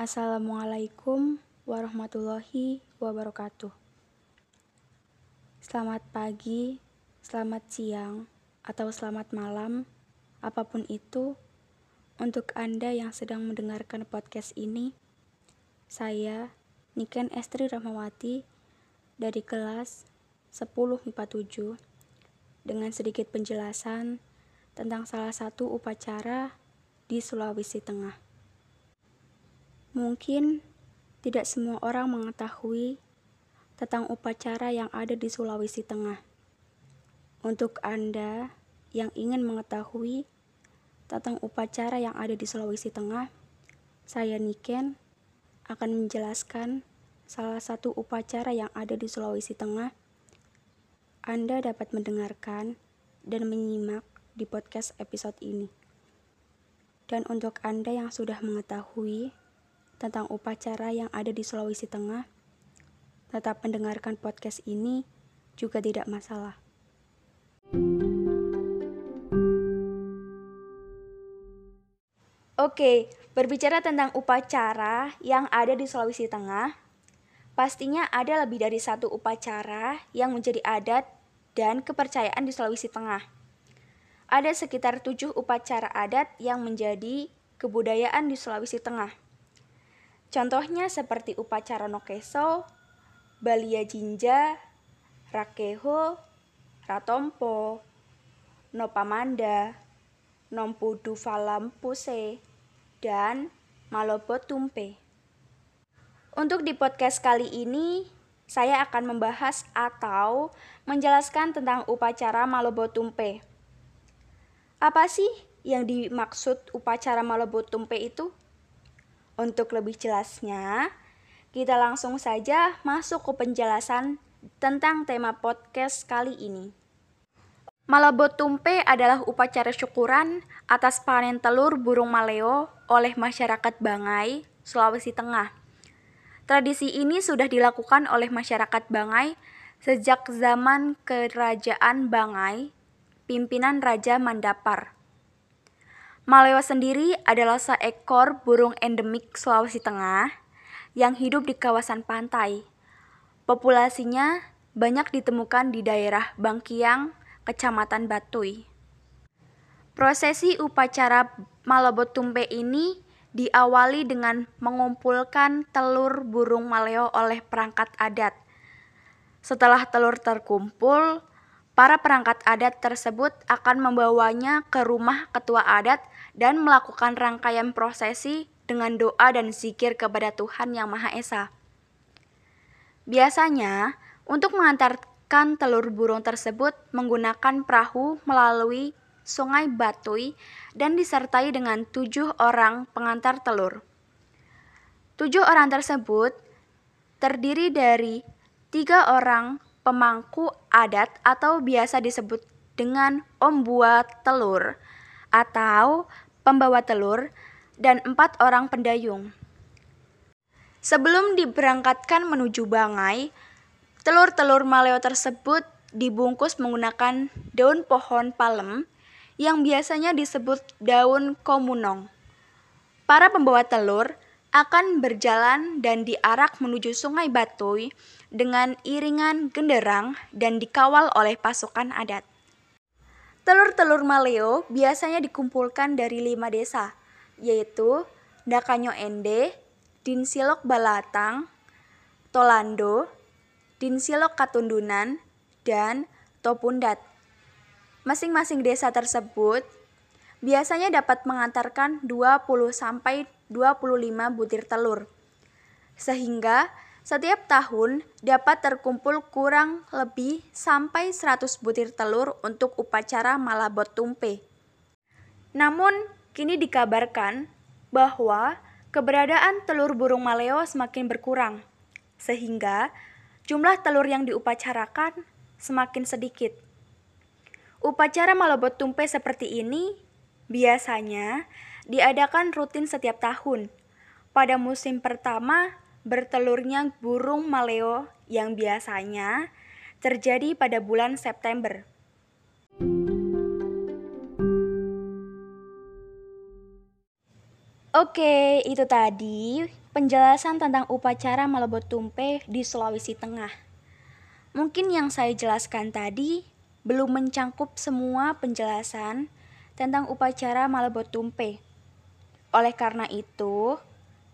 Assalamualaikum warahmatullahi wabarakatuh. Selamat pagi, selamat siang, atau selamat malam, apa pun itu, untuk Anda yang sedang mendengarkan podcast ini. Saya, Niken Estri Rahmawati, dari kelas 10 MIPA 7, dengan sedikit penjelasan tentang salah satu upacara di Sulawesi Tengah. Mungkin tidak semua orang mengetahui tentang upacara yang ada di Sulawesi Tengah. Untuk Anda yang ingin mengetahui tentang upacara yang ada di Sulawesi Tengah, saya Niken akan menjelaskan salah satu upacara yang ada di Sulawesi Tengah. Anda dapat mendengarkan dan menyimak di podcast episode ini. Dan untuk Anda yang sudah mengetahui tentang upacara yang ada di Sulawesi Tengah, tetap mendengarkan podcast ini juga tidak masalah. Oke, berbicara tentang upacara yang ada di Sulawesi Tengah, pastinya ada lebih dari satu upacara yang menjadi adat dan kepercayaan di Sulawesi Tengah. Ada sekitar tujuh upacara adat yang menjadi kebudayaan di Sulawesi Tengah. Contohnya seperti upacara Nokeso, Balia Jinja, Rakeho, Ratompo, Nopamanda, Nompudu Valampuse, dan Malobo Tumpe. Untuk di podcast kali ini, saya akan membahas atau menjelaskan tentang upacara Malobo Tumpe. Apa sih yang dimaksud upacara Malobo Tumpe itu? Untuk lebih jelasnya, kita langsung saja masuk ke penjelasan tentang tema podcast kali ini. Malabo Tumpe adalah upacara syukuran atas panen telur burung maleo oleh masyarakat Bangai, Sulawesi Tengah. Tradisi ini sudah dilakukan oleh masyarakat Bangai sejak zaman Kerajaan Bangai, pimpinan Raja Mandapar. Maleo sendiri adalah seekor burung endemik Sulawesi Tengah yang hidup di kawasan pantai. Populasinya banyak ditemukan di daerah Bangkiang, Kecamatan Batui. Prosesi upacara Malebo Tumpe ini diawali dengan mengumpulkan telur burung maleo oleh perangkat adat. Setelah telur terkumpul, para perangkat adat tersebut akan membawanya ke rumah ketua adat dan melakukan rangkaian prosesi dengan doa dan zikir kepada Tuhan Yang Maha Esa. Biasanya, untuk mengantarkan telur burung tersebut menggunakan perahu melalui Sungai Batui dan disertai dengan tujuh orang pengantar telur. Tujuh orang tersebut terdiri dari tiga orang pemangku adat atau biasa disebut dengan om buat telur atau pembawa telur, dan empat orang pendayung. Sebelum diberangkatkan menuju Bangai, telur-telur maleo tersebut dibungkus menggunakan daun pohon palem yang biasanya disebut daun komunong. Para pembawa telur akan berjalan dan diarak menuju Sungai Batui dengan iringan genderang dan dikawal oleh pasukan adat. Telur-telur maleo biasanya dikumpulkan dari lima desa, yaitu Dakanyo Ende, Dinsilok Balatang, Tolando, Dinsilok Katundunan, dan Topundat. Masing-masing desa tersebut biasanya dapat mengantarkan 20 sampai 25 butir telur. Sehingga setiap tahun dapat terkumpul kurang lebih sampai 100 butir telur untuk upacara malabot tumpe. Namun, kini dikabarkan bahwa keberadaan telur burung maleo semakin berkurang, sehingga jumlah telur yang diupacarakan semakin sedikit. Upacara malabot tumpe seperti ini biasanya diadakan rutin setiap tahun. Pada musim pertama bertelurnya burung maleo yang biasanya terjadi pada bulan September. Oke, itu tadi penjelasan tentang upacara Malebot Tumpe di Sulawesi Tengah. Mungkin yang saya jelaskan tadi belum mencangkup semua penjelasan tentang upacara Malebot Tumpe. Oleh karena itu,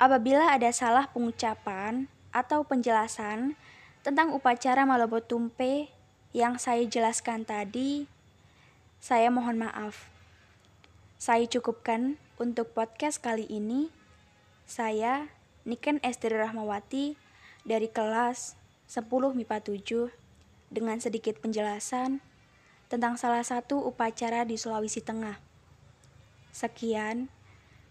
apabila ada salah pengucapan atau penjelasan tentang upacara Malebot Tumpe yang saya jelaskan tadi, saya mohon maaf. Saya cukupkan untuk podcast kali ini. Saya Niken Estri Rahmawati dari kelas 10 MIPA 7 dengan sedikit penjelasan tentang salah satu upacara di Sulawesi Tengah. Sekian,